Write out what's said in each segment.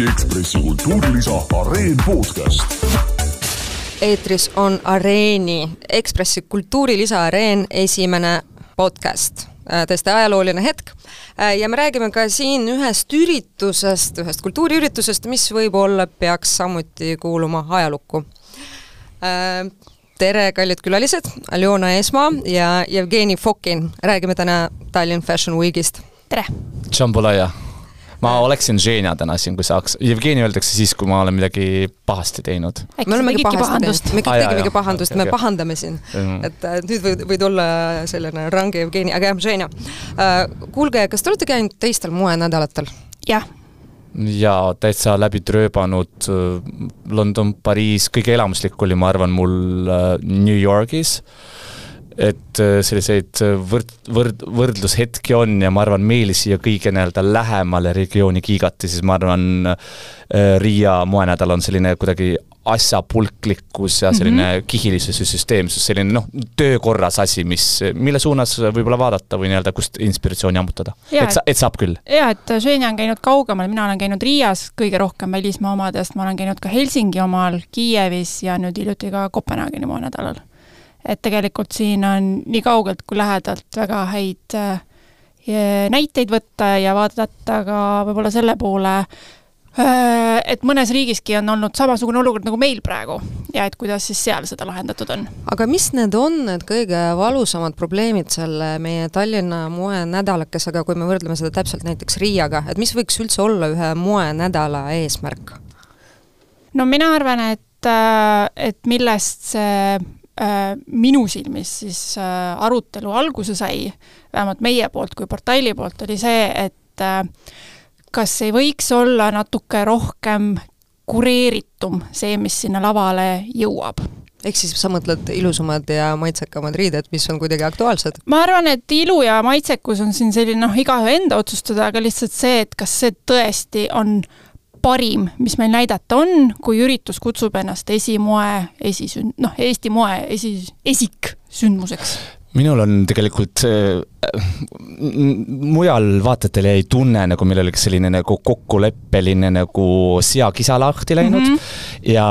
Eesti Ekspressi kultuurilisa Areen podcast. eetris on Areeni Ekspressi kultuurilisa Areen esimene podcast tõesti ajalooline hetk ja me räägime ka siin ühest üritusest, ühest kultuuriüritusest, mis võib-olla peaks samuti kuuluma ajalukku. tere, kallid külalised, Aljona Eesmaa ja Jevgeni Fokin, räägime täna Tallinn Fashion Weekist. tere! Džambulaja ma oleksin Ženja täna siin, kui saaks. Jevgeni öeldakse siis, kui ma olen midagi pahasti teinud. me olemegi pahasti teinud, me kõik tegimegi pahandust, me pahandame siin Mm. et äh, nüüd võid, võid olla selline range Jevgeni, aga jah, Ženja äh,. kuulge, kas te olete käinud teistel moenädalatel? jah. ja täitsa läbi trööbanud London, Pariis, kõige elamuslik oli, ma arvan, mul äh, New Yorgis et äh, selliseid võrd-, võrd-, võrdlushetki on ja ma arvan, meile siia kõige nii-öelda lähemale regiooni kiigati, siis ma arvan, Riia moenädal on selline kuidagi asjapulklikkus ja selline mm -hmm. kihilisus ja süsteemsus, selline noh, töökorras asi, mis, mille suunas võib-olla vaadata või nii-öelda kust inspiratsiooni ammutada. et sa, et saab küll? jaa, et Ženja on käinud kaugemal, mina olen käinud Riias kõige rohkem välismaa omadest, ma olen käinud ka Helsingi omal, Kiievis ja nüüd hiljuti ka Kopenhaageni moenädalal et tegelikult siin on nii kaugelt kui lähedalt väga häid äh, näiteid võtta ja vaadata ka võib-olla selle poole, äh, et mõnes riigiski on olnud samasugune olukord nagu meil praegu ja et kuidas siis seal seda lahendatud on. aga mis need on need kõige valusamad probleemid selle meie Tallinna moenädalakesega, kui me võrdleme seda täpselt näiteks Riiaga, et mis võiks üldse olla ühe moenädala eesmärk? no mina arvan, et, äh, et millest see minu silmis siis arutelu alguse sai, vähemalt meie poolt kui portaali poolt, oli see, et kas ei võiks olla natuke rohkem kureeritum see, mis sinna lavale jõuab ehk siis sa mõtled ilusamad ja maitsekamad riided, mis on kuidagi aktuaalsed? ma arvan, et ilu ja maitsekus on siin selline noh, igaühe enda otsustada, aga lihtsalt see, et kas see tõesti on parim, mis meil näidata on, kui üritus kutsub ennast esimoe esisünd-, noh, Eesti moe esi, esiksündmuseks? minul on tegelikult äh, mujal vaatajatel jäi tunne, nagu meil oleks selline nagu kokkuleppeline nagu seakisa lahti läinud mm. -hmm. ja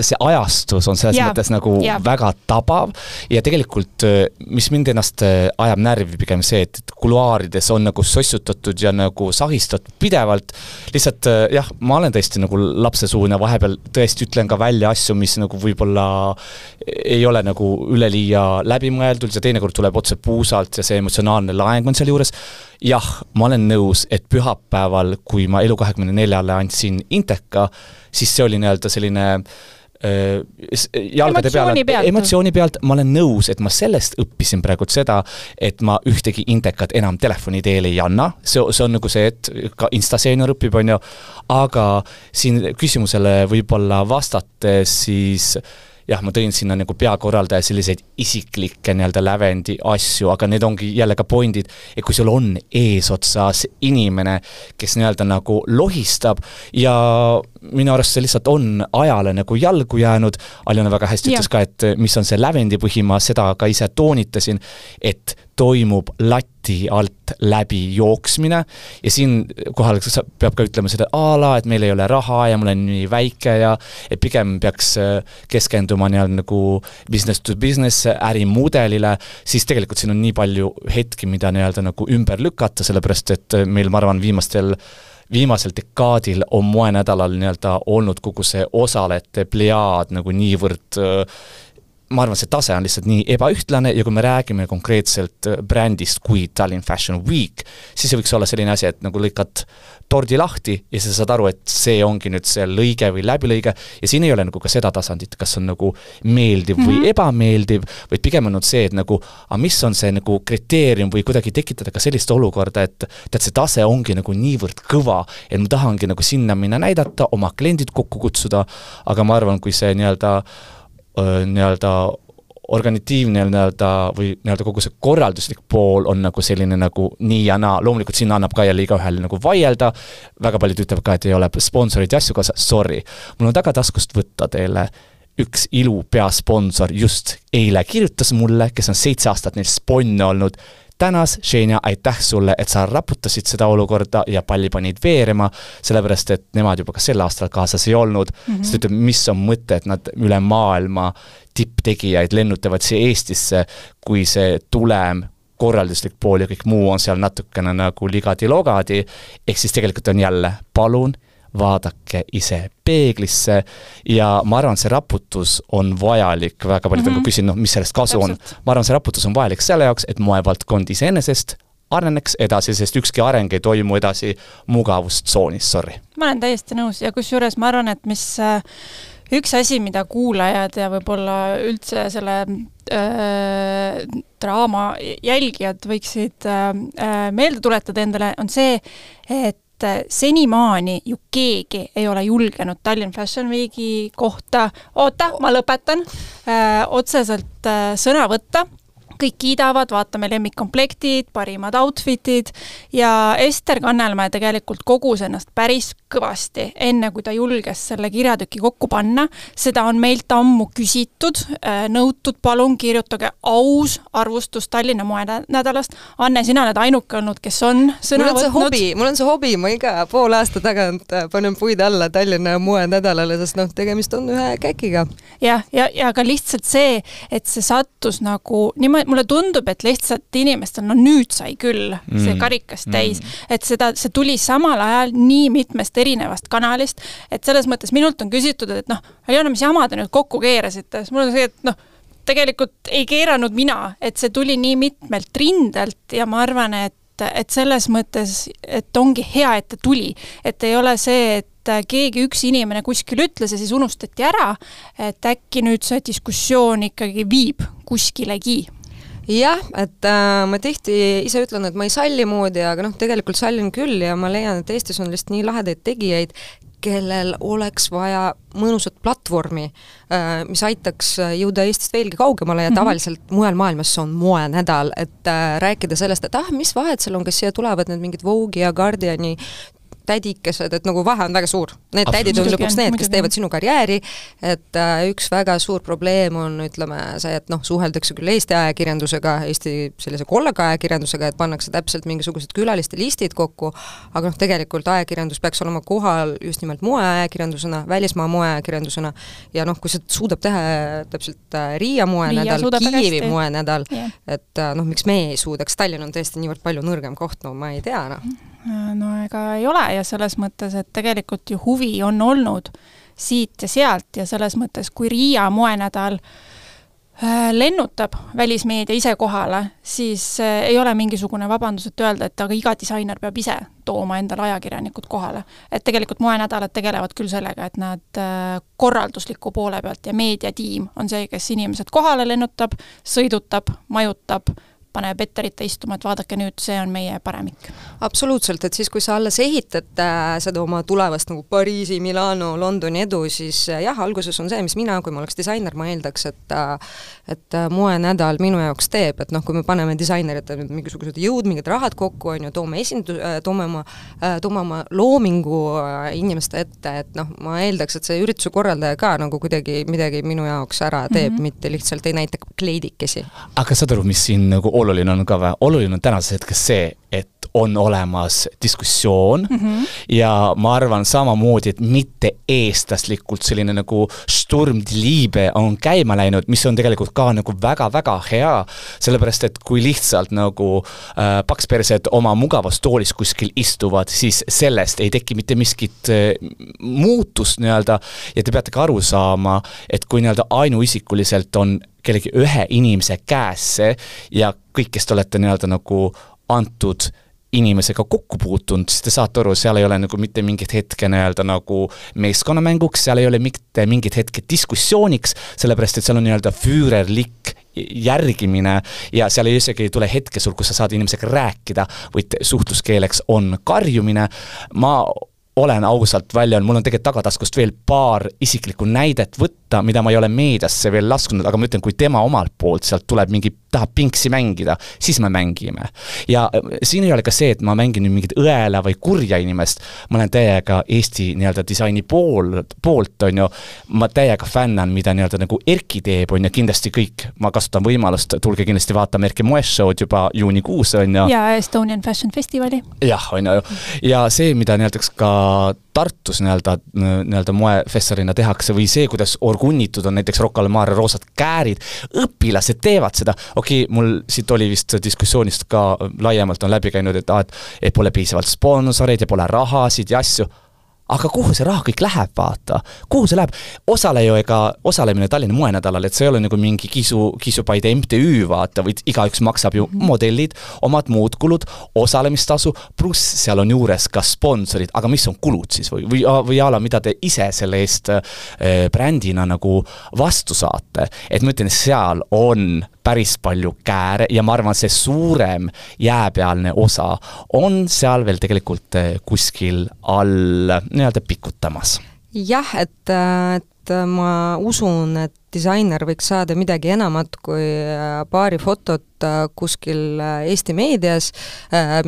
see ajastus on selles ja. mõttes nagu ja. väga tabav ja tegelikult, mis mind ennast ajab närvi pigem see, et, et kuluaarides on nagu sossutatud ja nagu sahistatud pidevalt. lihtsalt jah, ma olen tõesti nagu lapsesuune, vahepeal tõesti ütlen ka välja asju, mis nagu võib-olla ei ole nagu üleliia läbimõeldud ja teinekord tuleb otse puusalt ja see emotsionaalne laeng on sealjuures. jah, ma olen nõus, et pühapäeval, kui ma Elu24 neljale andsin Inteka, siis see oli nii-öelda selline äh, jalgade emotsiooni peale, emotsiooni pealt ma olen nõus, et ma sellest õppisin praegu seda, et ma ühtegi intekat enam telefoni teel ei anna, see, see on nagu see, et ka instaseenior õpib, on ju, aga siin küsimusele võib-olla vastates siis jah, ma tõin sinna nagu peakorraldaja selliseid isiklikke nii-öelda lävendi asju, aga need ongi jälle ka point'id, et kui sul on eesotsas inimene, kes nii-öelda nagu lohistab ja minu arust see lihtsalt on ajale nagu jalgu jäänud, Aljona väga hästi ja. ütles ka, et mis on see lävendi põhi, ma seda ka ise toonitasin, et toimub lati alt läbi jooksmine. Ja siinkohal peab ka ütlema seda a la, et meil ei ole raha ja ma olen nii väike ja et pigem peaks keskenduma nii-öelda nagu business to business ärimudelile, siis tegelikult siin on nii palju hetki, mida nii-öelda nagu ümber lükata, sellepärast et meil, ma arvan, viimastel viimasel dekaadil on moenädalal nii-öelda olnud kogu see osalejate plejaad nagu niivõrd ma arvan, see tase on lihtsalt nii ebaühtlane ja kui me räägime konkreetselt brändist kui Tallinn Fashion Week, siis see võiks olla selline asi, et nagu lõikad tordi lahti ja sa saad aru, et see ongi nüüd see lõige või läbilõige ja siin ei ole nagu ka seda tasandit, kas on nagu meeldiv mm -hmm. või Mhm. ebameeldiv, vaid pigem on nüüd see, et nagu aga mis on see nagu kriteerium või kuidagi tekitada ka sellist olukorda, et tead, see tase ongi nagu niivõrd kõva, et ma tahangi nagu sinna minna näidata, oma kliendid kokku kutsuda, aga ma arvan, kui see nii-öelda nii-öelda organisatiivne nii-öelda või nii-öelda kogu see korralduslik pool on nagu selline nagu nii ja naa, loomulikult sinna annab ka jälle igaühel nagu vaielda, väga paljud ütlevad ka, et ei ole sponsoreid ja asju kaasa, sorry. mul on tagataskust võtta teile üks ilu peasponsor. Just eile kirjutas mulle, kes on seitse aastat neil sponne olnud, tänas, Xenia, aitäh sulle, et sa raputasid seda olukorda ja palli panid veerema, sellepärast et nemad juba ka sel aastal kaasas ei olnud mm, -hmm. siis ta ütleb, mis on mõte, et nad üle maailma tipptegijaid lennutavad siia Eestisse, kui see tulem korralduslik pool ja kõik muu on seal natukene nagu ligadi-logadi, ehk siis tegelikult on jälle, palun vaadake ise peeglisse ja ma arvan, see raputus on vajalik, väga paljud mm -hmm. on ka mhm. küsinud, noh, mis sellest kasu Täpselt. on. ma arvan, see raputus on vajalik selle jaoks, et moevaldkond iseenesest areneks edasi, sest ükski areng ei toimu edasi mugavustsoonis, sorry. ma olen täiesti nõus ja kusjuures ma arvan, et mis äh, üks asi, mida kuulajad ja võib-olla üldse selle äh, draama jälgijad võiksid äh, äh meelde tuletada endale, on see, et et äh, senimaani ju keegi ei ole julgenud Tallinn Fashion Weeki kohta, oota, ma lõpetan, äh, otseselt äh, sõna võtta kõik kiidavad, vaatame lemmikkomplektid, parimad outfit'id ja Ester Kannelmäe tegelikult kogus ennast päris kõvasti, enne kui ta julges selle kirjatüki kokku panna. seda on meilt ammu küsitud, äh, nõutud, palun kirjutage aus arvustus Tallinna moenädalast. Anne, sina oled ainuke olnud, kes on sõna mul on võtnud. hobi, mul on see hobi, ma iga poole aasta tagant äh, panen puid alla Tallinna moenädalale, sest noh, tegemist on ühe käkiga. jah, ja, ja, ja ka lihtsalt see, et see sattus nagu niimoodi, mulle tundub, et lihtsalt inimestel, no nüüd sai küll mm. see karikas täis mm., et seda, see tuli samal ajal nii mitmest erinevast kanalist, et selles mõttes minult on küsitud, et noh, Aljona, mis jama te nüüd kokku keerasite, siis mul on see, et noh, tegelikult ei keeranud mina, et see tuli nii mitmelt rindelt ja ma arvan, et et selles mõttes, et ongi hea, et ta tuli, et ei ole see, et keegi üks inimene kuskil ütles ja siis unustati ära, et äkki nüüd see diskussioon ikkagi viib kuskilegi jah, et äh, ma tihti ise ütlen, et ma ei salli moodi, aga noh, tegelikult sallin küll ja ma leian, et Eestis on lihtsalt nii lahedaid tegijaid, kellel oleks vaja mõnusat platvormi, äh, mis aitaks jõuda Eestist veelgi kaugemale ja mm -hmm. tavaliselt mujal maailmas see on moenädal, et äh, rääkida sellest, et ah, mis vahet seal on, kas siia tulevad need mingid Vogue'i ja Guardiani tädikesed, et nagu vahe on väga suur. Need tädid on lõpuks need, kes teevad sinu karjääri, et äh, üks väga suur probleem on, ütleme, see, et noh, suheldakse küll Eesti ajakirjandusega, Eesti sellise kollega ajakirjandusega, et pannakse täpselt mingisugused külaliste listid kokku, aga noh, tegelikult ajakirjandus peaks olema kohal just nimelt moeajakirjandusena, välismaa moeajakirjandusena, ja noh, kui see suudab teha täpselt äh, Riia moenädal, Kiievi moenädal, et äh, noh, miks me ei suudaks, Tallinn on tõesti niivõrd palju nõrgem koht, no ma ei tea, noh no ega ei ole ja selles mõttes, et tegelikult ju huvi on olnud siit ja sealt ja selles mõttes, kui Riia moenädal äh, lennutab välismeedia ise kohale, siis äh, ei ole mingisugune vabandus, et öelda, et aga iga disainer peab ise tooma endale ajakirjanikud kohale. et tegelikult moenädalad tegelevad küll sellega, et nad äh, korraldusliku poole pealt ja meediatiim on see, kes inimesed kohale lennutab, sõidutab, majutab paneb etterite istuma, et vaadake nüüd, see on meie paremik. absoluutselt, et siis, kui sa alles ehitad äh, seda oma tulevast nagu Pariisi, Milano, Londoni edu, siis äh, jah, alguses on see, mis mina, kui ma oleks disainer, ma eeldaks, et äh, et äh, moenädal minu jaoks teeb, et noh, kui me paneme disaineritele mingisugused jõud, mingid rahad kokku, on ju, toome esindu-, äh, toome oma äh,, toome oma loomingu inimeste ette, et noh, ma eeldaks, et see ürituse korraldaja ka nagu kuidagi midagi minu jaoks ära teeb mm, -hmm. mitte lihtsalt ei näita kleidikesi. aga saad aru, mis siin nagu oluline on ka või? oluline on tänases hetkes see, et on olemas diskussioon mm -hmm. ja ma arvan samamoodi, et mitte eestlaslikult selline nagu Sturm die Liebe on käima läinud, mis on tegelikult ka nagu väga-väga hea, sellepärast et kui lihtsalt nagu äh, pakspersed oma mugavas toolis kuskil istuvad, siis sellest ei teki mitte miskit äh, muutust nii-öelda ja te peate ka aru saama, et kui nii-öelda ainuisikuliselt on kellegi ühe inimese käes see ja kõik, kes te olete nii-öelda nagu antud inimesega kokku puutunud, siis te saate aru, seal ei ole nagu mitte mingit hetke nii-öelda nagu meeskonnamänguks, seal ei ole mitte mingit hetke diskussiooniks, sellepärast et seal on nii-öelda füürerlik järgimine ja seal ei isegi ei tule hetke sul, kus sa saad inimesega rääkida, vaid suhtluskeeleks on karjumine. ma olen ausalt välja öelnud, mul on tegelikult tagataskust veel paar isiklikku näidet võtta, mida ma ei ole meediasse veel lasknud, aga ma ütlen, kui tema omalt poolt sealt tuleb mingi tahab pingsi mängida, siis me mängime. ja äh, siin ei ole ka see, et ma mängin nüüd mingit õela või kurja inimest, ma olen täiega Eesti nii-öelda disaini pool, poolt, on ju, ma täiega fännan, mida nii-öelda nagu Erki teeb, on ju, kindlasti kõik, ma kasutan võimalust, tulge kindlasti vaatama Erki moeshow'd juba juunikuus, on ju. ja Estonian Fashion Festivali. jah, on ju, ja see, mida nii-öelda ka Tartus nii-öelda, nii-öelda moefestarina tehakse või see, kuidas orgunnitud on näiteks Rocca al Mare roosad käärid, õpilased teevad seda, okei okay,, mul siit oli vist diskussioonist ka laiemalt on läbi käinud, et aa, et et pole piisavalt sponsoreid ja pole rahasid ja asju aga kuhu see raha kõik läheb, vaata, kuhu see läheb, osale ju ega, osalemine Tallinna moenädalal, et see ei ole nagu mingi kisu, kisupaide MTÜ, vaata, vaid igaüks maksab ju -hmm. modellid, omad muud kulud, osalemistasu, pluss seal on juures ka sponsorid, aga mis on kulud siis? Või, või, või a la, mida te ise selle eest äh, brändina nagu vastu saate, et ma ütlen, seal on päris palju kääre ja ma arvan, see suurem jääpealne osa on seal veel tegelikult eh, kuskil all nii-öelda pikutamas. jah, et, et ma usun, et disainer võiks saada midagi enamat kui äh, paari fotot äh, kuskil äh, Eesti meedias,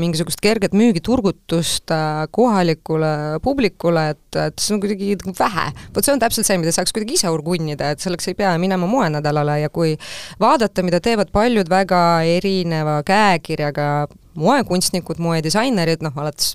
mingisugust kerget müügiturgutust kohalikule publikule, et, et see on kuidagi vähe. vot see on täpselt see, mida saaks kuidagi ise urgunnida, et selleks ei pea minema moenädalale ja kui vaadata, mida teevad paljud väga erineva käekirjaga moekunstnikud, moedisainerid, noh alates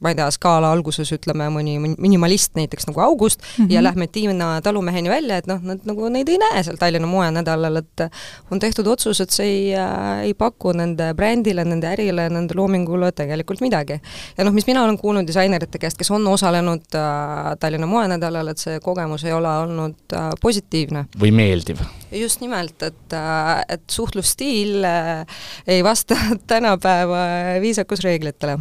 ma ei tea, skaala alguses ütleme mõni minimalist näiteks nagu August mm -hmm. ja lähme Tiina talumeheni välja, et noh, nad nagu neid ei näe seal Tallinna moenädalal, et on tehtud otsus, et see ei äh,, ei paku nende brändile, nende ärile, nende loomingule tegelikult midagi. ja noh, mis mina olen kuulnud disainerite käest, kes on osalenud äh, Tallinna moenädalal, et see kogemus ei ole olnud äh, positiivne. või meeldiv just nimelt, et, äh, et suhtlusstiil äh, ei vasta tänapäeva viisakusreeglitele.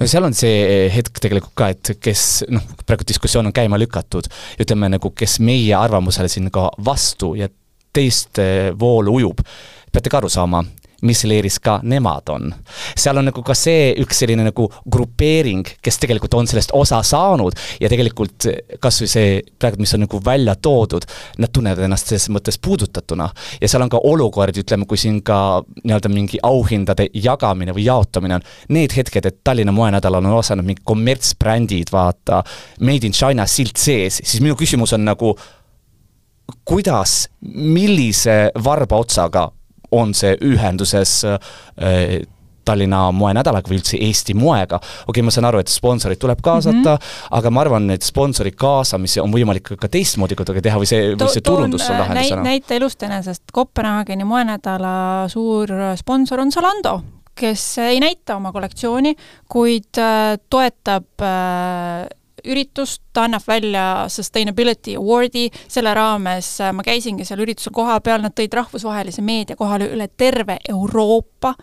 no seal on see hetk tegelikult ka, et kes noh, praegu diskussioon on käima lükatud, ütleme nagu, kes meie arvamusele siin ka vastu ja teist voolu ujub, peate ka aru saama, mis leeris ka nemad on. seal on nagu ka see üks selline nagu grupeering, kes tegelikult on sellest osa saanud ja tegelikult kas või see praegu, mis on nagu välja toodud, nad tunnevad ennast selles mõttes puudutatuna. ja seal on ka olukordi, ütleme, kui siin ka nii-öelda mingi auhindade jagamine või jaotamine on, need hetked, et Tallinna moenädalal on osalenud mingid kommertsbrändid, vaata, Made in China silt sees, siis minu küsimus on nagu kuidas, millise varba otsaga on see ühenduses äh, Tallinna moenädalaga või üldse Eesti moega. okei okay,, ma saan aru, et sponsorid tuleb kaasata mm, -hmm. aga ma arvan, et sponsori kaasamisi on võimalik ka teistmoodi kuidagi teha või see, või see turundus sul lahendusena näit,? näite elust enesest, Kopenhaageni moenädala suur sponsor on Zalando, kes ei näita oma kollektsiooni, kuid äh, toetab äh, üritust, ta annab välja Sustainability Awardi, selle raames äh, ma käisingi seal üritusel kohapeal, nad tõid rahvusvahelise meedia kohale üle terve Euroopa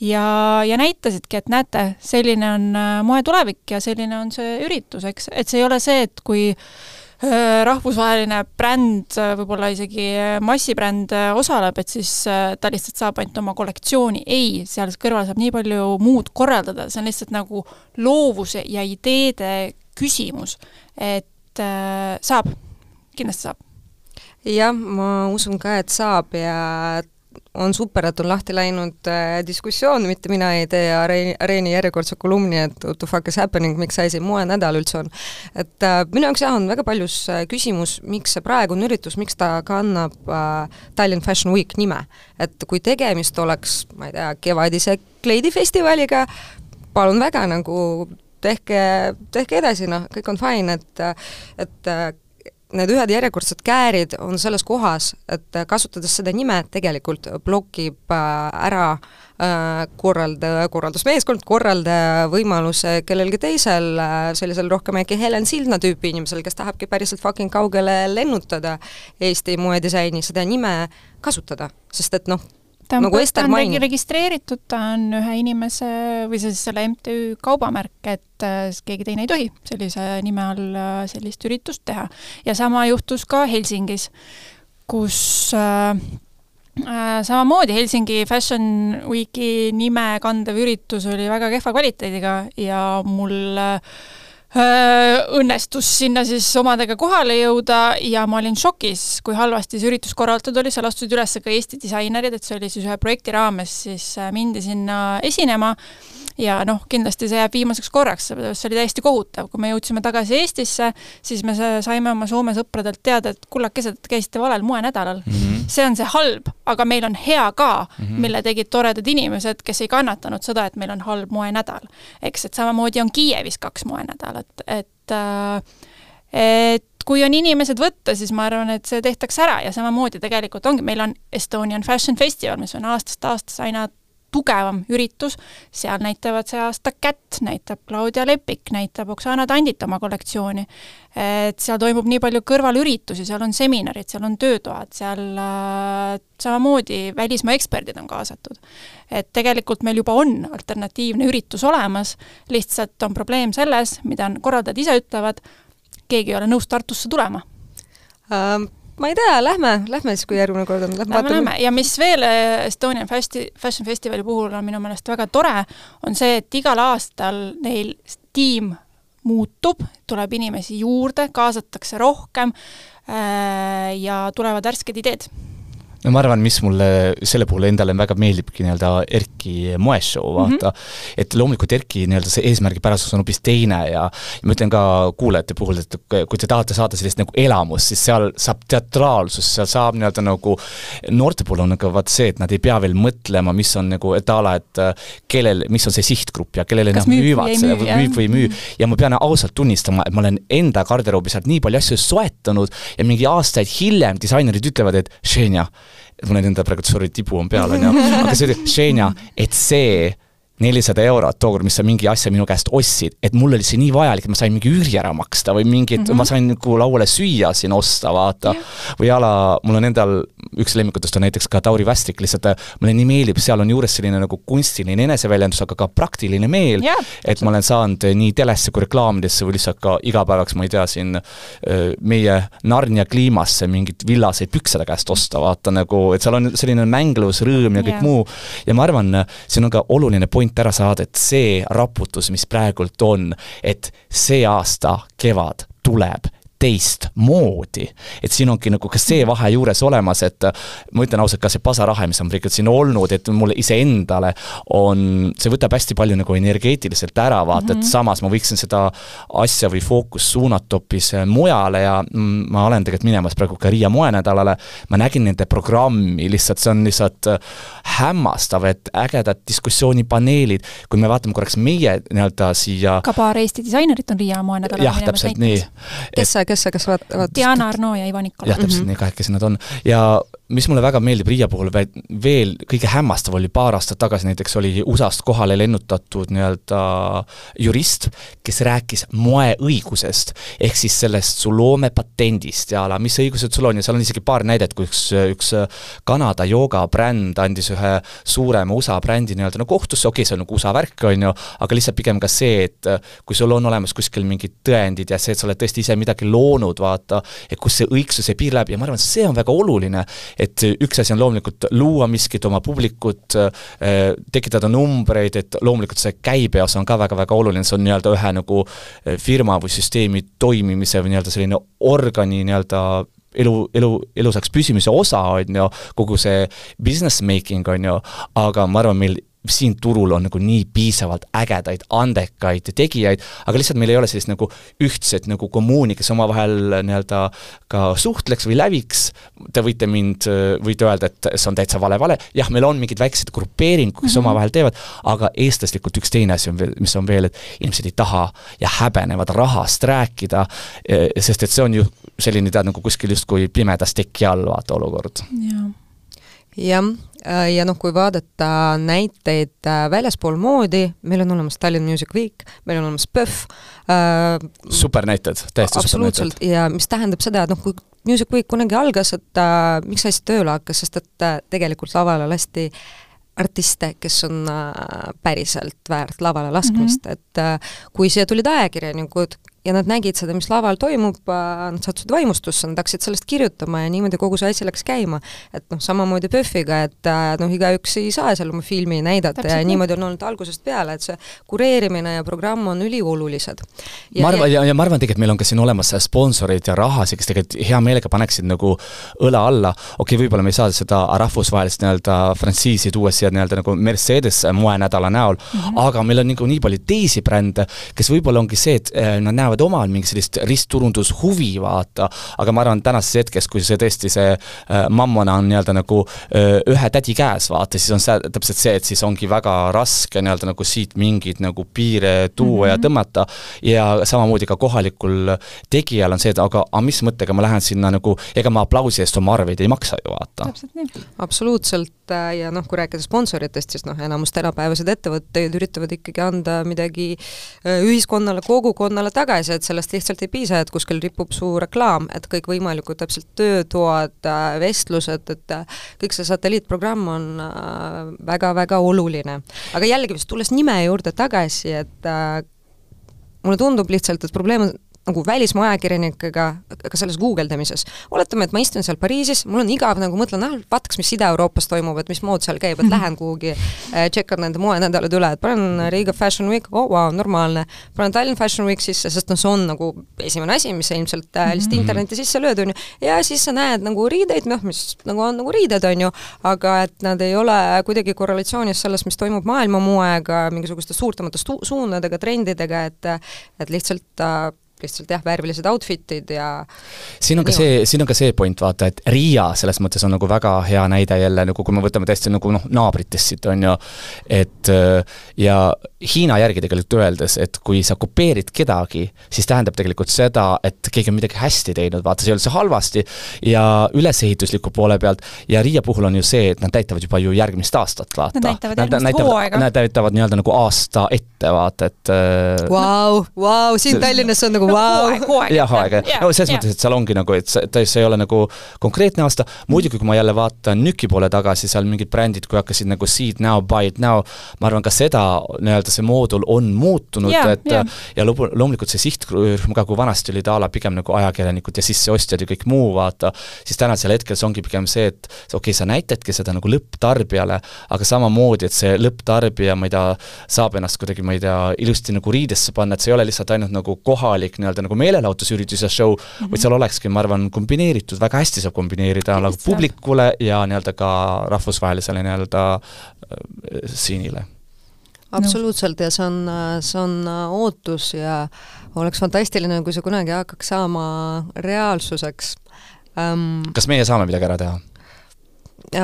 ja, ja näitasidki, et näete, selline on äh, moe tulevik ja selline on see üritus, eks, et see ei ole see, et kui äh, rahvusvaheline bränd, võib-olla isegi massibränd osaleb, et siis ta lihtsalt saab ainult oma kollektsiooni, ei, seal kõrval saab nii palju muud korraldada, see on lihtsalt nagu loovuse ja ideede küsimus, et äh, saab, kindlasti saab. jah, ma usun ka, et saab ja on super, et on lahti läinud äh, diskussioon, mitte mina ei tee areeni, areeni järjekordse kolumni, et what the fuck is happening, miks see asi moenädal üldse on. et äh, minu jaoks jah, on väga paljus äh, küsimus, miks see praegune üritus, miks ta kannab äh, Tallinn Fashion Week nime. et kui tegemist oleks, ma ei tea, kevadise kleidifestivaliga, palun väga, nagu tehke, tehke edasi, noh, kõik on fine, et et need ühed järjekordsed käärid on selles kohas, et kasutades seda nime, tegelikult blokib äh, ära äh, korraldaja, korraldusmeeskond, korraldaja võimaluse kellelgi teisel, äh, sellisel rohkem äkki Helen Sildna tüüpi inimesel, kes tahabki päriselt fucking kaugele lennutada Eesti moedisaini, seda nime kasutada, sest et noh, ta on, nagu ta on mainib. registreeritud, ta on ühe inimese või siis selle MTÜ kaubamärk, et äh, keegi teine ei tohi sellise nime all äh, sellist üritust teha. ja sama juhtus ka Helsingis, kus äh, äh, samamoodi Helsingi Fashion Weeki nime kandev üritus oli väga kehva kvaliteediga ja mul äh, õnnestus sinna siis omadega kohale jõuda ja ma olin šokis, kui halvasti see üritus korraldatud oli, seal astusid üles ka Eesti disainerid, et see oli siis ühe projekti raames, siis mindi sinna esinema ja noh, kindlasti see jääb viimaseks korraks, see oli täiesti kohutav, kui me jõudsime tagasi Eestisse, siis me saime oma Soome sõpradelt teada, et kullakesed, käisite valel moenädalal mm. -hmm. see on see halb, aga meil on hea ka mm, -hmm. mille tegid toredad inimesed, kes ei kannatanud seda, et meil on halb moenädal. eks, et samamoodi on Kiievis kaks moenädalat, et äh, et kui on inimesed võtta, siis ma arvan, et see tehtakse ära ja samamoodi tegelikult ongi, meil on Estonian Fashion Festival, mis on aastast aastasse aina tugevam üritus, seal näitavad see aasta Kätt, näitab Claudia Lepik, näitab Oksana Tandit oma kollektsiooni. et seal toimub nii palju kõrvalüritusi, seal on seminarid, seal on töötoad, seal äh, samamoodi välismaa eksperdid on kaasatud. et tegelikult meil juba on alternatiivne üritus olemas, lihtsalt on probleem selles, mida korraldajad ise ütlevad, keegi ei ole nõus Tartusse tulema um ma ei tea, lähme, lähme siis, kui järgmine kord on. Lähme, lähme ja mis veel eh, Estonian Festi-, Fashion Festivali puhul on minu meelest väga tore, on see, et igal aastal neil tiim muutub, tuleb inimesi juurde, kaasatakse rohkem äh, ja tulevad värsked ideed no ma arvan, mis mulle selle puhul endale väga meeldibki nii-öelda Erki moeshow, vaata mm, -hmm. et loomulikult Erki nii-öelda see eesmärgipärasus on hoopis teine ja ja ma ütlen ka kuulajate puhul, et kui te tahate saada sellist nagu elamust, siis seal saab teatraalsus, seal saab nii-öelda nagu, noorte puhul on nagu vaat see, et nad ei pea veel mõtlema, mis on nagu, et a la, et kellel, mis on see sihtgrupp ja kellele nad müüvad seda müüb või ei müü. Mhm. ja ma pean ausalt tunnistama, et ma olen enda garderoobis sealt nii palju asju soetanud ja mingi aastaid hiljem disainerid ütlevad, et Ženja, mul on enda praegu, sorry, tibu on peal, on ju, aga see oli, Ženja, et see nelisada eurot tookord, mis sa mingi asja minu käest ostsid, et mul oli see nii vajalik, et ma sain mingi üüri ära maksta või mingit mm, -hmm. ma sain nagu lauale süüa siin osta, vaata yeah.. või a la, mul on endal, üks lemmikutest on näiteks ka Tauri Västrik, lihtsalt äh, mulle nii meeldib, seal on juures selline nagu kunstiline eneseväljendus, aga ka praktiline meel yeah., et ma olen saanud äh, nii telesse kui reklaamidesse või lihtsalt ka igapäevaks, ma ei tea, siin äh, meie Narnia kliimasse mingit villaseid pükse ta käest osta, vaata nagu, et seal on selline mänglus, rõõm ja kõik yeah. muu. ja ma arvan, siin on ka oluline point point ära saada, et see raputus, mis praegult on, et see aasta kevad tuleb teistmoodi. et siin ongi nagu ka see vahe juures olemas, et ma ütlen ausalt, ka see pasarahe, mis on praegu siin olnud, et mulle iseendale on, see võtab hästi palju nagu energeetiliselt ära, vaata mm, -hmm. et mhm. samas ma võiksin seda asja või fookust suunata hoopis mujale ja ma olen tegelikult minemas praegu ka Riia moenädalale, ma nägin nende programmi, lihtsalt see on lihtsalt hämmastav, et ägedad diskussioonipaneelid, kui me vaatame korraks meie nii-öelda siia ka paar Eesti disainerit on Riia moenädalal jah, täpselt nii. kes sa, kes sa, kas vaat-, vaat-? Diana Arno ja Ivo Nikola. jah, täpselt mm -hmm. nii, kahekesi nad on. ja mis mulle väga meeldib Riia puhul veel, kõige hämmastav oli paar aastat tagasi näiteks oli USA-st kohale lennutatud nii-öelda jurist, kes rääkis moeõigusest, ehk siis sellest su loomepatendist ja ala, mis õigused sul on ja seal on isegi paar näidet, kui üks, üks Kanada joogabränd andis ühe suurema USA brändi nii-öelda no kohtusse, okei okay,, see on nagu USA värk, on ju, aga lihtsalt pigem ka see, et kui sul on olemas kuskil mingid tõendid ja see, et sa oled tõesti ise midagi loonud, vaata, et kus see õigsuse piir läheb ja ma arvan, et see on väga oluline, et üks asi on loomulikult luua miskit, oma publikut, äh, tekitada numbreid, et loomulikult see käibeosa on ka väga-väga oluline, see on nii-öelda ühe nagu äh, firma või süsteemi toimimise või nii-öelda selline organi nii-öelda elu, elu, elusaks püsimise osa, on ju, kogu see business making, on ju, aga ma arvan, meil siin turul on nagu nii piisavalt ägedaid, andekaid tegijaid, aga lihtsalt meil ei ole sellist nagu ühtset nagu kommuuni, kes omavahel nii-öelda ka suhtleks või läviks, te võite mind, võite öelda, et see on täitsa vale, vale, jah, meil on mingid väiksed grupeeringud, kes mm -hmm. omavahel teevad, aga eestlaslikult üks teine asi on veel, mis on veel, et inimesed ei taha ja häbenevad rahast rääkida, e, sest et see on ju selline, tead, nagu kuskil justkui pimedas teki all, vaata, olukord. Jah Äh, ja noh, kui vaadata näiteid äh, väljaspool moodi, meil on olemas Tallinn Music Week, meil on olemas PÖFF äh,. super näited, täiesti super näited. ja mis tähendab seda, et noh, kui Music Week kunagi algas, et äh, miks see asi tööle hakkas, sest et äh, tegelikult lavale lasti artiste, kes on äh, päriselt väärt lavale laskmist mm, -hmm. et äh, kui siia tulid ajakirjanikud, ja nad nägid seda, mis laval toimub, nad sattusid vaimustusse, nad hakkasid sellest kirjutama ja niimoodi kogu see asi läks käima. et noh, samamoodi PÖFFiga, et noh, igaüks ei saa seal oma filmi näidata Täpselt ja niimoodi on olnud algusest peale, et see kureerimine ja programm on üliolulised. ma arvan, ja, ja ma arvan tegelikult, meil on ka siin olemas sponsorid ja rahasid, kes tegelikult hea meelega paneksid nagu õla alla, okei okay,, võib-olla me ei saa seda rahvusvahelist nii-öelda frantsiisi tuua siia nii-öelda nagu Mercedes moenädala näol mm, -hmm. aga meil on nagu nii palju teisi brände, kes võib-olla ongi see, et nad näevad omal mingi sellist ristturundushuvi, vaata, aga ma arvan, tänases hetkes, kui see tõesti, see äh, mammona on nii-öelda nagu äh, ühe tädi käes, vaata, siis on see täpselt see, et siis ongi väga raske nii-öelda nagu siit mingeid nagu piire tuua mm -hmm. ja mhm. tõmmata ja samamoodi ka kohalikul tegijal on see, et aga, aga mis mõttega ma lähen sinna nagu, ega ma aplausi eest oma arveid ei maksa ju, vaata. absoluutselt äh, ja noh, kui rääkida sponsoritest, siis noh, enamus tänapäevaseid ettevõtteid üritavad ikkagi anda midagi ühiskonnale, kogukonnale tagasi, et sellest lihtsalt ei piisa, et kuskil ripub suur reklaam, et kõikvõimalikud täpselt töötoad, vestlused, et kõik see satelliitprogramm on väga-väga oluline. aga jällegi tulles nime juurde tagasi, et mulle tundub lihtsalt, et probleem on nagu välismaa ajakirjanikega ka selles guugeldamises. oletame, et ma istun seal Pariisis, mul on igav nagu mõtlen, ah, vaataks, mis Ida-Euroopas toimub, et mismoodi seal käib, et mhm. lähen kuhugi äh,, tšekkan nende moenädalad üle, et panen Riga Fashion Week, oo oh, vau, normaalne. panen Tallinn Fashion Week sisse, sest noh, see on nagu esimene asi, mis sa ilmselt äh, lihtsalt mm -hmm. interneti sisse lööd, on ju, ja siis sa näed nagu riideid, noh, mis nagu on nagu riided, on ju, aga et nad ei ole kuidagi korrelatsioonis selles, mis toimub maailma moega, mingisuguste suurtemate suundadega, trendidega, et et lihtsalt äh, lihtsalt jah, värvilised outfit'id ja siin on ka see, siin on ka see point, vaata, et Riia selles mõttes on nagu väga hea näide jälle nagu, kui me võtame täiesti nagu noh, naabritest siit, on ju, et ja Hiina järgi tegelikult öeldes, et kui sa kopeerid kedagi, siis tähendab tegelikult seda, et keegi on midagi hästi teinud, vaata, see ei ole see halvasti, ja ülesehitusliku poole pealt, ja Riia puhul on ju see, et nad näitavad juba ju järgmist aastat, vaata. Nad näitavad järgmist hooaega. Nad näitavad nii-öelda nagu aasta ette, vaata, et Vau, vau, siin Tallinnas on nagu wow. jah, hooaega, no selles ja. mõttes, et seal ongi nagu, et see, ta, see ei ole nagu konkreetne aasta, muidugi kui ma jälle vaatan Nüki poole tagasi, seal mingid brändid, kui hakkasid nagu see it now, buy it now, ma arvan, ka seda nii-öelda see moodul on muutunud, et ja, ja lubu, loomulikult see sihtrühm ka, kui vanasti olid a la pigem nagu ajakirjanikud ja sisseostjad ja kõik muu, vaata, siis tänasel hetkel see ongi pigem see, et okei okay,, sa näitadki seda nagu lõpptarbijale, aga samamoodi, et see lõpptarbija, ma ei tea, saab ennast kuidagi, ma ei tea, ilusti nagu riidesse panna, et see ei ole lihtsalt ainult nagu kohalik nii-öelda nagu meelelahutusüritus ja show mm, -hmm. vaid seal olekski, ma arvan, kombineeritud, väga hästi saab kombineerida nagu publikule ja nii-öelda ka rahvusvahelisele nii-öelda äh, siinile absoluutselt ja see on, see on ootus ja oleks fantastiline, kui see kunagi hakkaks saama reaalsuseks um,. kas meie saame midagi ära teha?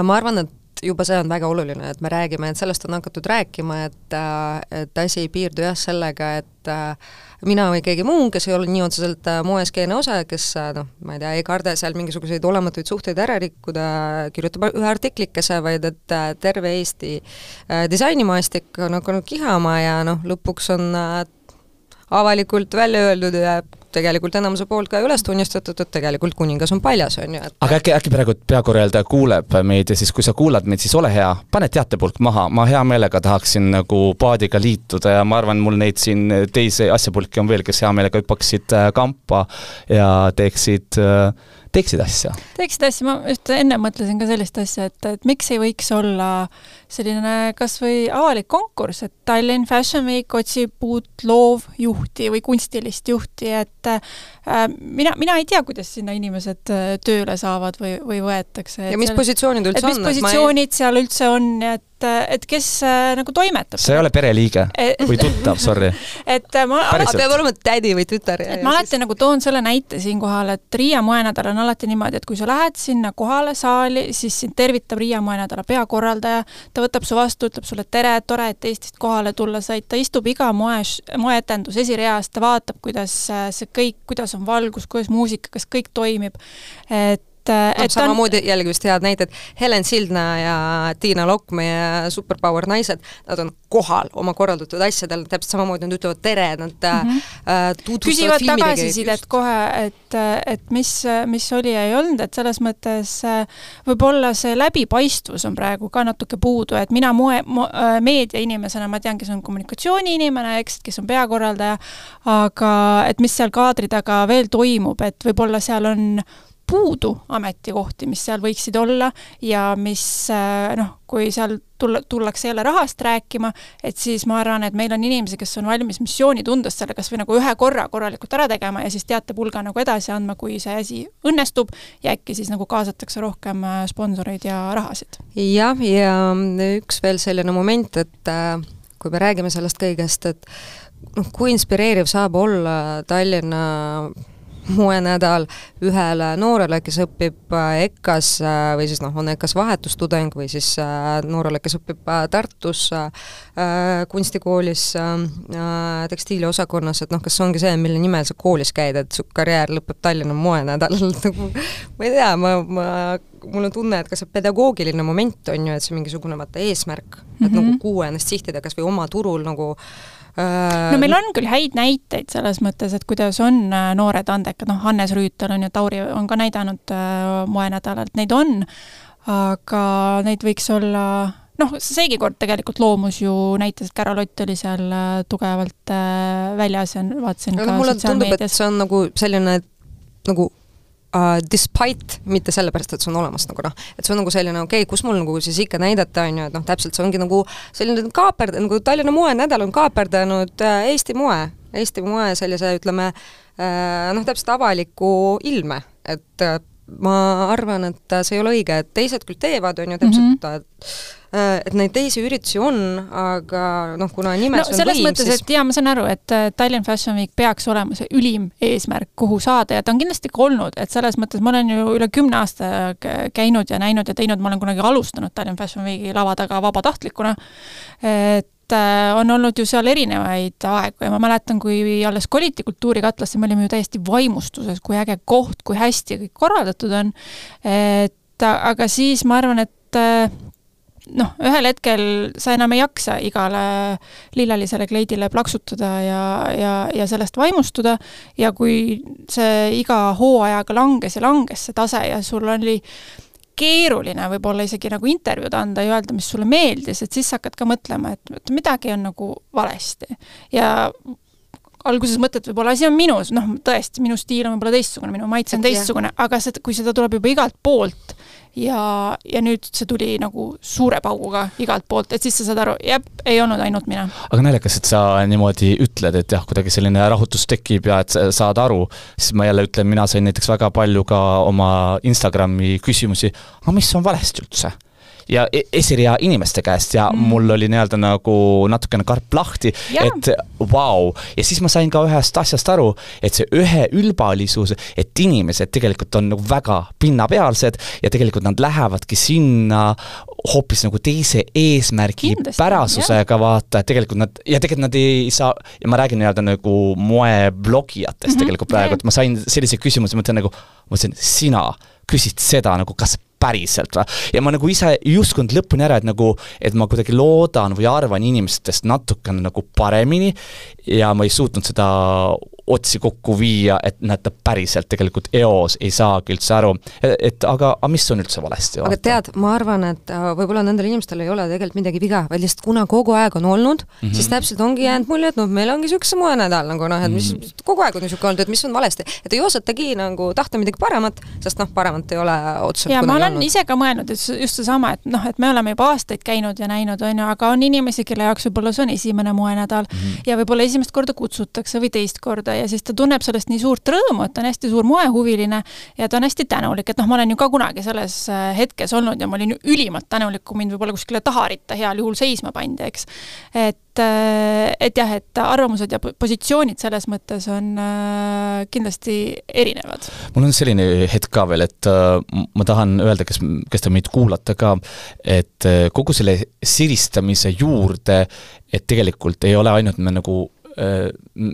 ma arvan, et juba see on väga oluline, et me räägime, et sellest on hakatud rääkima, et, et asi ei piirdu jah sellega, et mina või keegi muu, kes ei ole nii otseselt moeskeene osa, kes noh, ma ei tea, ei karda seal mingisuguseid olematuid suhteid ära rikkuda, kirjutab ühe artiklikese, vaid et terve Eesti disainimaastik on hakanud kihama ja noh, lõpuks on avalikult välja öeldud ja tegelikult enamuse poolt ka üles tunnistatud, et tegelikult kuningas on paljas, on ju, et aga äkki, äkki praegu peakorraldaja kuuleb meid ja siis, kui sa kuulad meid, siis ole hea, pane teatepulk maha, ma hea meelega tahaksin nagu paadiga liituda ja ma arvan, mul neid siin teisi asjapulki on veel, kes hea meelega hüppaksid äh, kampa ja teeksid äh, teeksid asja? teeksid asja, ma just enne mõtlesin ka sellist asja, et, et miks ei võiks olla selline kas või avalik konkurss, et Tallinn Fashion Week otsib uut loovjuhti või kunstilist juhti, et äh, mina, mina ei tea, kuidas sinna inimesed äh, tööle saavad või, või võetakse. ja mis seal, positsioonid üldse on? mis positsioonid ei... seal üldse on, et et kes äh, nagu toimetab. sa ei ole pereliige e või tuttav, sorry. et äh, ma alati peab olema tädi või tütar. et ma alati siis... nagu toon selle näite siinkohal, et Riia moenädal on alati niimoodi, et kui sa lähed sinna kohale saali, siis sind tervitab Riia moenädala peakorraldaja, ta võtab su vastu, ütleb sulle tere, tore, et Eestist kohale tulla said, ta istub iga moe, moeetendus esireas, ta vaatab, kuidas äh, see kõik, kuidas on valgus, kuidas muusika, kas kõik toimib. et et ta on samamoodi jällegi just head näited, Helen Sildna ja Tiina Lokk, meie superpower naised, nad on kohal oma korraldatud asjadel, täpselt samamoodi nad ütlevad tere, nad mm -hmm. äh, tutvustavad küsivad tagasisidet kohe, et, et mis, mis oli ja ei olnud, et selles mõttes äh, võib-olla see läbipaistvus on praegu ka natuke puudu, et mina moe, mo, äh, meediainimesena, ma tean, kes on kommunikatsiooniinimene, eks, kes on peakorraldaja, aga et mis seal kaadri taga veel toimub, et võib-olla seal on puudu ametikohti, mis seal võiksid olla ja mis äh, noh, kui seal tulla, tullakse jälle rahast rääkima, et siis ma arvan, et meil on inimesi, kes on valmis missioonitundest selle kas või nagu ühe korra korralikult ära tegema ja siis teatepulga nagu edasi andma, kui see asi õnnestub ja äkki siis nagu kaasatakse rohkem äh, sponsoreid ja rahasid. jah, ja üks veel selline moment, et äh, kui me räägime sellest kõigest, et noh, kui inspireeriv saab olla Tallinna moenädal ühele noorele, kes õpib äh, EKA-s äh, või siis noh, on EKA-s vahetustudeng või siis äh, noorele, kes õpib Tartus kunstikoolis tekstiiliosakonnas, et noh, kas ongi see, mille nimel sa koolis käid, et su karjäär lõpeb Tallinna moenädalal nagu ma ei tea, ma, ma mul on tunne, et ka see pedagoogiline moment on ju, et see mingisugune vaata eesmärk mm, -hmm. et nagu mhm. kuhu ennast sihtida, kas või oma turul nagu äh, no meil on küll häid näiteid selles mõttes, et kuidas on äh, noored andekad, noh, Hannes Rüütel on ju, Tauri on ka näidanud äh, moenädalalt, neid on, aga neid võiks olla noh, seegi kord tegelikult Loomus ju näitas, et Carol Ott oli seal äh, tugevalt väljas ja vaatasin aga mulle tundub, et see on nagu selline nagu uh, despite, mitte sellepärast, et see on olemas nagu noh, et see on nagu selline okei okay,, kus mul nagu siis ikka näidata, on ju, et noh, täpselt see ongi nagu selline kaaperd-, nagu Tallinna moenädal on kaaperdanud uh, Eesti moe, Eesti moe sellise, ütleme uh,, noh, täpselt avaliku ilme, et uh, ma arvan, et see ei ole õige, et teised küll teevad, on ju, täpselt mm, -hmm. et neid teisi üritusi on, aga noh, kuna nimes no, on selles võim, mõttes siis..., et jaa, ma saan aru, et äh, Tallinn Fashion Week peaks olema see ülim eesmärk, kuhu saada ja ta on kindlasti ka olnud, et selles mõttes ma olen ju üle kümne aasta käinud ja näinud ja teinud, ma olen kunagi alustanud Tallinn Fashion Weeki lava taga vabatahtlikuna, et Äh, on olnud ju seal erinevaid aegu ja ma mäletan, kui alles koliti Kultuurikatlasse, me olime ju täiesti vaimustuses, kui äge koht, kui hästi kõik korraldatud on. et aga siis ma arvan, et äh, noh, ühel hetkel sa enam ei jaksa igale lillelisele kleidile plaksutada ja, ja, ja sellest vaimustuda ja kui see iga hooajaga langes ja langes see tase ja sul oli keeruline võib-olla isegi nagu intervjuud anda ja öelda, mis sulle meeldis, et siis sa hakkad ka mõtlema, et midagi on nagu valesti. ja alguses mõtled, võib-olla asi on minus, noh, tõesti, minu stiil on võib-olla teistsugune, minu maitse on teistsugune, aga see, kui seda tuleb juba igalt poolt ja, ja nüüd see tuli nagu suure pauguga igalt poolt, et siis sa saad aru, jep, ei olnud ainult mina. aga naljakas, et sa niimoodi ütled, et jah, kuidagi selline rahutus tekib ja et saad aru, siis ma jälle ütlen, mina sain näiteks väga palju ka oma Instagrami küsimusi, aga mis on valesti üldse ja e-, esirea inimeste käest ja mm. mul oli nii-öelda nagu natukene karp lahti, et vau wow. ja siis ma sain ka ühest asjast aru, et see üheülbalisus, et inimesed tegelikult on nagu väga pinnapealsed ja tegelikult nad lähevadki sinna hoopis nagu teise eesmärgi Kindlasti, pärasusega, vaata, et tegelikult nad, ja tegelikult nad ei saa, ja ma räägin nii-öelda nagu moeblogijatest mm -hmm. tegelikult praegu, et ma sain sellise küsimuse, ma mõtlen nagu, ma mõtlesin, sina küsid seda nagu, kas päriselt või? ja ma nagu ise ei uskunud lõpuni ära, et nagu, et ma kuidagi loodan või arvan inimestest natukene nagu paremini ja ma ei suutnud seda otsi kokku viia, et näed, ta päriselt tegelikult eos ei saagi üldse aru, et aga, aga mis on üldse valesti? aga tead, ma arvan, et äh, võib-olla nendel inimestel ei ole tegelikult midagi viga, vaid lihtsalt kuna kogu aeg on olnud mm, -hmm. siis täpselt ongi jäänud mulje, et noh, meil ongi niisugune moenädal nagu noh, et mis mm -hmm. kogu aeg on niisugune olnud, et mis on valesti. et ei osatagi nagu tahta midagi paremat, sest noh, paremat ei ole otseselt ja ma olen ise ka mõelnud, et just seesama, et noh, et me oleme juba aastaid käinud ja näinud, on ju, aga on inimesi, kelle jaoks võib-olla see on esimene moenädal mm -hmm. ja võib-olla esimest korda kutsutakse või teist korda ja siis ta tunneb sellest nii suurt rõõmu, et ta on hästi suur moehuviline ja ta on hästi tänulik, et noh, ma olen ju ka kunagi selles äh, hetkes olnud ja ma olin ülimalt tänulik, kui mind võib-olla kuskile taharitta heal juhul seisma pandi, eks. et, äh, et jah, et arvamused ja positsioonid selles mõttes on äh, kindlasti erinevad. mul on selline hetk ka veel, et ma tahan öelda, kes, kes te meid kuulate ka, et kogu selle siristamise juurde, et tegelikult ei ole ainult me nagu äh,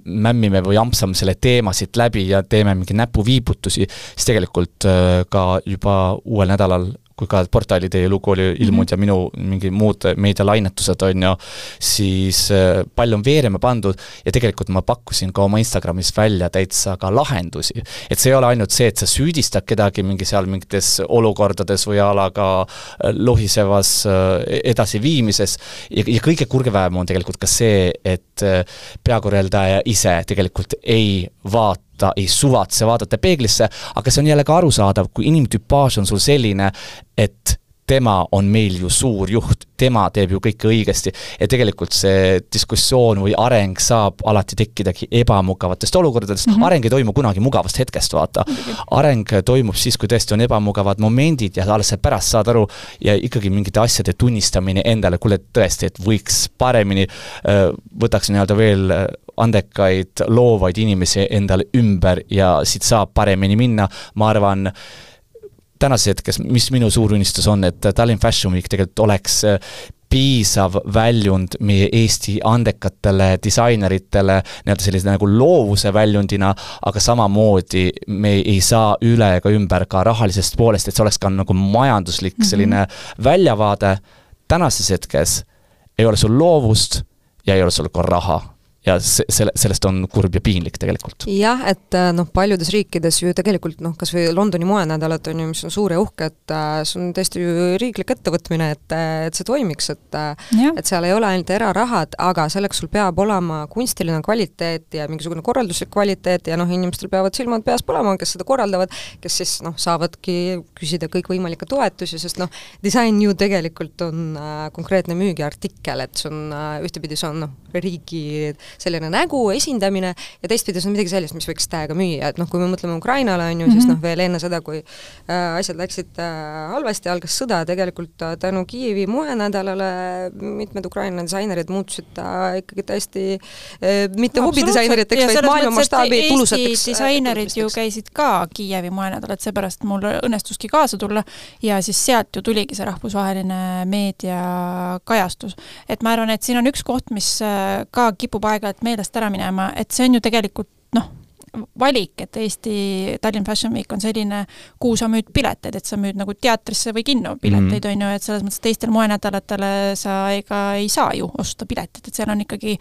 mämmime või ampsame selle teema siit läbi ja teeme mingeid näpuviibutusi, siis tegelikult äh, ka juba uuel nädalal kui ka portaali teie lugu oli ilmunud mm -hmm. ja minu mingi muud meedialainetused, on ju, siis äh, palju on veerema pandud ja tegelikult ma pakkusin ka oma Instagramis välja täitsa ka lahendusi. et see ei ole ainult see, et sa süüdistad kedagi mingi seal mingites olukordades või a la ka äh, lohisevas äh, edasiviimises ja, ja kõige kurgeväem on tegelikult ka see, et peakorraldaja ise tegelikult ei vaata ta ei suvatse vaadata peeglisse, aga see on jälle ka arusaadav, kui inimtüpaaž on sul selline, et tema on meil ju suur juht, tema teeb ju kõike õigesti ja tegelikult see diskussioon või areng saab alati tekkidagi ebamugavatest olukordadest mm, -hmm. areng ei toimu kunagi mugavast hetkest, vaata. areng toimub siis, kui tõesti on ebamugavad momendid ja alles sa pärast saad aru ja ikkagi mingite asjade tunnistamine endale, kuule tõesti, et võiks paremini, võtaks nii-öelda veel andekaid, loovaid inimesi endale ümber ja siit saab paremini minna, ma arvan, tänases hetkes, mis minu suur unistus on, et Tallinn Fashion Week tegelikult oleks äh, piisav väljund meie Eesti andekatele disaineritele nii-öelda sellise nagu loovuse väljundina, aga samamoodi me ei saa üle ega ümber ka rahalisest poolest, et see oleks ka nagu majanduslik mhm. selline mm -hmm. väljavaade. tänases hetkes ei ole sul loovust ja ei ole sul ka raha ja see, selle, sellest on kurb ja piinlik tegelikult. jah, et äh, noh, paljudes riikides ju tegelikult noh, kas või Londoni moenädalad on ju, mis on suur ja uhke, et äh, see on tõesti ju riiklik ettevõtmine, et, äh, et see toimiks, et et seal ei ole ainult erarahad, aga selleks sul peab olema kunstiline kvaliteet ja mingisugune korralduslik kvaliteet ja noh, inimestel peavad silmad peas põlema, kes seda korraldavad, kes siis noh, saavadki küsida kõikvõimalikke toetusi, sest noh, disain ju tegelikult on äh, konkreetne müügiartikkel, et see on äh, ühtepidi see on noh, riigi selline nägu, esindamine ja teistpidi see on midagi sellist, mis võiks täiega müüa, et noh, kui me mõtleme Ukrainale, on ju, siis mhm. noh, veel enne seda, kui äh, asjad läksid äh, halvasti, algas sõda, tegelikult äh, tänu Kiievi moenädalale mitmed Ukraina disainerid muutusid äh, ikkagi täiesti äh, mitte no, hobidisaineriteks, vaid maailma mastaabi tulusateks äh, disainerid ju käisid ka Kiievi moenädalat, seepärast mul õnnestuski kaasa tulla. Ja siis sealt ju tuligi see rahvusvaheline meediakajastus. et ma arvan, et siin on üks koht, mis äh, ka kipub aeg-ajalt aeg-ajalt meelest ära minema, et see on ju tegelikult noh, valik, et Eesti Tallinn Fashion Week on selline, kuhu sa müüd pileteid, et sa müüd nagu teatrisse või kinno pileteid, mhm. on ju, et selles mõttes teistel moenädalatele sa ega ei saa ju osta piletit, et seal on ikkagi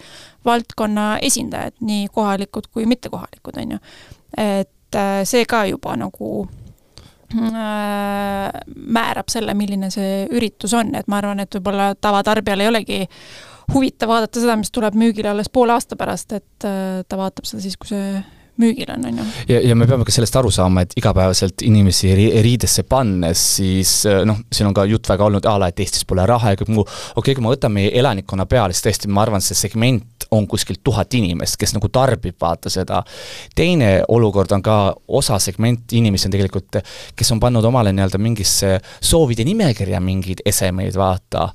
valdkonna esindajad, nii kohalikud kui mittekohalikud, on ju. et äh, see ka juba nagu äh, määrab selle, milline see üritus on, et ma arvan, et võib-olla tavatarbijal ei olegi huvitav vaadata seda, mis tuleb müügile alles poole aasta pärast, et äh, ta vaatab seda siis, kui see müügil on, on ju. ja, ja me peame ka sellest aru saama, et igapäevaselt inimesi ri riidesse pannes, siis äh, noh, siin on ka jutt väga olnud a la, et Eestis pole raha ja kõik muu, okei okay,, kui ma võtan meie elanikkonna peale, siis tõesti, ma arvan, see segment on kuskil tuhat inimest, kes nagu tarbib, vaata seda. teine olukord on ka, osa segment inimesi on tegelikult, kes on pannud omale nii-öelda mingisse soovide nimekirja mingeid esemeid, vaata.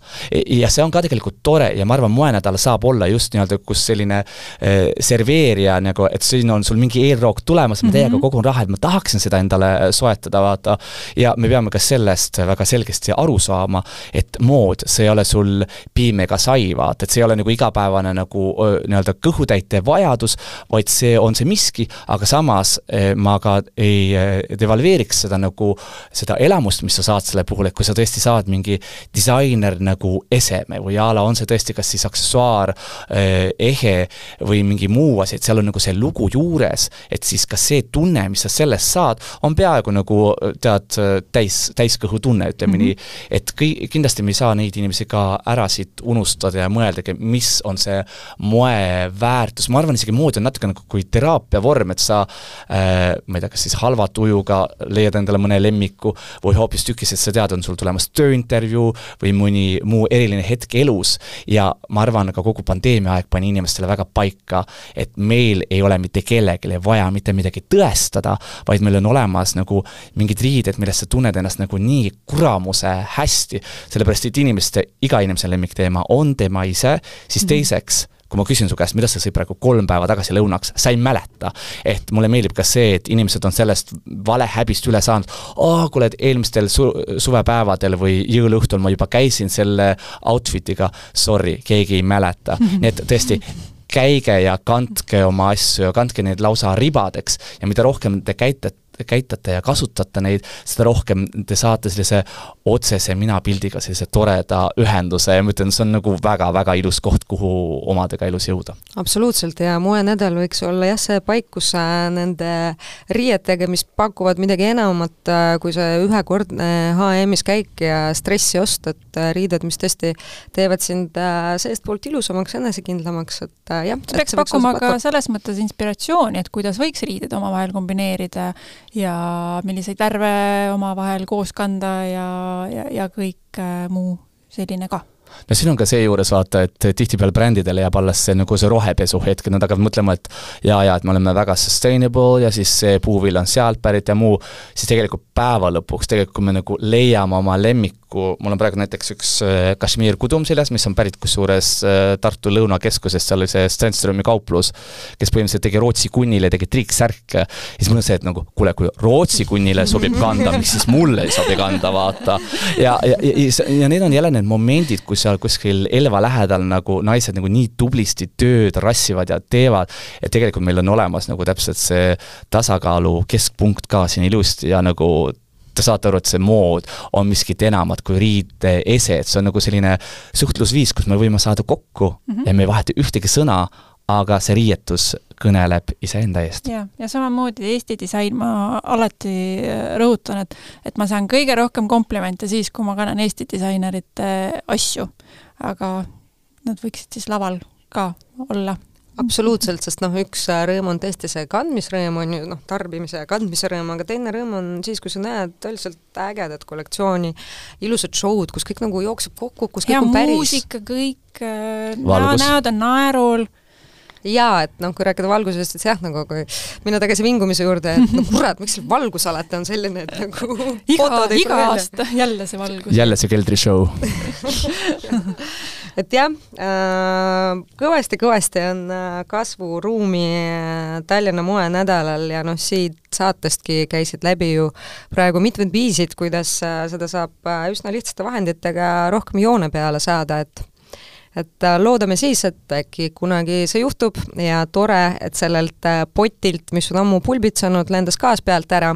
ja see on ka tegelikult tore ja ma arvan, moenädal saab olla just nii-öelda, kus selline äh, serveerija nagu, et siin on sul mingi eelroog tulemas, ma täiega mm -hmm. kogun raha, et ma tahaksin seda endale soetada, vaata. ja me peame ka sellest väga selgesti aru saama, et mood, see ei ole sul piim ega sai, vaata, et see ei ole nagu igapäevane nagu nii-öelda kõhutäite vajadus, vaid see on see miski, aga samas eh, ma ka ei eh, devalveeriks seda nagu, seda elamust, mis sa saad selle puhul, et kui sa tõesti saad mingi disainer nagu eseme või a la on see tõesti kas siis aksessuaar, eh, ehe või mingi muu asi, et seal on nagu see lugu juures, et siis ka see tunne, mis sa sellest saad, on peaaegu nagu tead, täis, täiskõhutunne, ütleme mm -hmm. nii, et kõi-, kindlasti me ei saa neid inimesi ka ära siit unustada ja mõeldagi, mis on see moeväärtus, ma arvan isegi mood on natuke nagu kui teraapia vorm, et sa äh, ma ei tea, kas siis halva tujuga leiad endale mõne lemmiku või hoopistükkis, et sa tead, on sul tulemas tööintervjuu või mõni muu eriline hetk elus. Ja ma arvan, ka kogu pandeemia aeg pani inimestele väga paika, et meil ei ole mitte kellelegi vaja mitte midagi tõestada, vaid meil on olemas nagu mingid riided, milles sa tunned ennast nagu nii kuramuse hästi, sellepärast et inimeste, iga inimese lemmikteema on tema ise, siis mhm. teiseks mm -hmm kui ma küsin su käest, mida sa sõid praegu kolm päeva tagasi lõunaks, sa ei mäleta. et mulle meeldib ka see, et inimesed on sellest valehäbist üle saanud, aa, kuule, et eelmistel su-, suvepäevadel või jõuluõhtul ma juba käisin selle outfit'iga, sorry, keegi ei mäleta. nii et tõesti, käige ja kandke oma asju ja kandke neid lausa ribadeks ja mida rohkem te käite, käitate ja kasutate neid, seda rohkem te saate sellise otsese minapildiga sellise toreda ühenduse ja ma ütlen, see on nagu väga-väga ilus koht, kuhu omadega elus jõuda. absoluutselt ja moenädal võiks olla jah, see paik, kus sa nende riietega, mis pakuvad midagi enamat äh, kui see ühekordne HM-is käik ja stressi ost, et äh, riided, mis tõesti teevad sind äh, seestpoolt ilusamaks, enesekindlamaks, et jah. see peaks pakkuma ka selles mõttes inspiratsiooni, et kuidas võiks riided omavahel kombineerida ja milliseid värve omavahel koos kanda ja, ja, ja kõik äh, muu selline ka. No siin on ka seejuures vaata, et tihtipeale brändidele jääb alles see nagu see rohepesu hetk, et nad hakkavad mõtlema, et jaa, jaa, et me oleme väga sustainable ja siis see puuvill on sealt pärit ja muu, siis tegelikult päeva lõpuks tegelikult, kui me nagu leiame oma lemmiku, mul on praegu näiteks üks äh, Kashmir kudum seljas, mis on pärit kusjuures äh, Tartu Lõunakeskusest, seal oli see Stenströmi kauplus, kes põhimõtteliselt tegi Rootsi kunnile, tegi triiksärke. ja siis mul on see, et nagu kuule, kui Rootsi kunnile sobib kanda, miks siis mulle ei sobi kanda, vaata. ja, ja, ja, ja, ja need on jälle need momendid, kus seal kuskil Elva lähedal nagu naised nagu nii tublisti tööd rassivad ja teevad, et tegelikult meil on olemas nagu täpselt see tasakaalu keskpunkt ka siin ilusti ja nagu te saate aru, et see mood on miskit enamat kui riideese, et see on nagu selline suhtlusviis, kus me võime saada kokku mm -hmm. ja me ei vaheta ühtegi sõna, aga see riietus kõneleb iseenda eest. ja, ja samamoodi Eesti disain, ma alati rõhutan, et, et ma saan kõige rohkem komplimente siis, kui ma kannan Eesti disainerite asju. aga nad võiksid siis laval ka olla absoluutselt, sest noh, üks äh, rõõm on tõesti see kandmisrõõm, on ju noh, tarbimise ja kandmise rõõm, aga teine rõõm on siis, kui sa näed tõeliselt ägedat kollektsiooni, ilusat show'd, kus kõik nagu jookseb kokku, kus kõik ja on päris. muusika, kõik äh, näod on naerul. Jaa, et noh, kui rääkida valgusest, et jah, nagu kui minna tagasi vingumise juurde, et no kurat, miks see valgus alati on selline, et nagu iga, iga aasta jälle see valgus. jälle see keldrishow et jah äh,, kõvasti-kõvasti on äh, kasvuruumi äh, Tallinna moenädalal ja noh, siit saatestki käisid läbi ju praegu mitmed viisid, kuidas äh, seda saab üsna lihtsate vahenditega rohkem joone peale saada, et et äh, loodame siis, et äkki kunagi see juhtub ja tore, et sellelt äh, potilt, mis on ammu pulbitsenud, lendas gaas pealt ära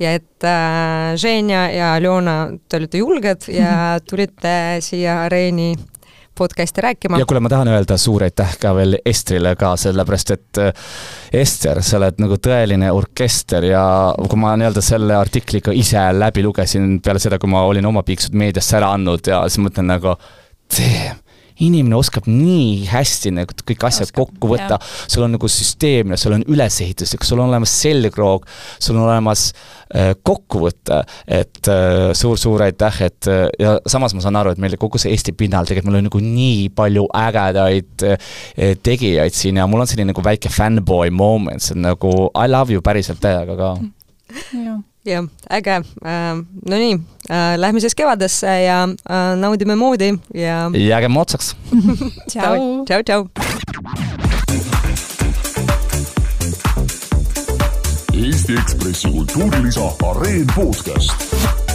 ja et äh, Ženja ja Aljona, te olite julged ja tulite siia areeni podcast'i rääkima. ja kuule, ma tahan öelda suur aitäh ka veel Estrile ka, sellepärast et äh, Ester, sa oled nagu tõeline orkester ja kui ma nii-öelda selle artikli ka ise läbi lugesin peale seda, kui ma olin oma piiksud meediasse ära andnud ja siis mõtlen nagu, damn inimene oskab nii hästi nagu kõik asjad oskab, kokku võtta, sul on nagu süsteemne, sul on ülesehituslik, sul on olemas selgroog, sul on olemas äh, kokkuvõte, et äh, suur-suur aitäh, et äh, ja samas ma saan aru, et meil kogu see Eesti pinnal tegelikult meil on nagu nii palju ägedaid äh, tegijaid siin ja mul on selline nagu väike fanboy moment, see on nagu I love you päriselt täiega ka. jah jah, äge äh,. Nonii äh,, lähme siis kevadesse ja äh, naudime moodi ja. jääge moodsaks tšau, tšau, tšau. Eesti Ekspressi kultuurilisa Areen podcast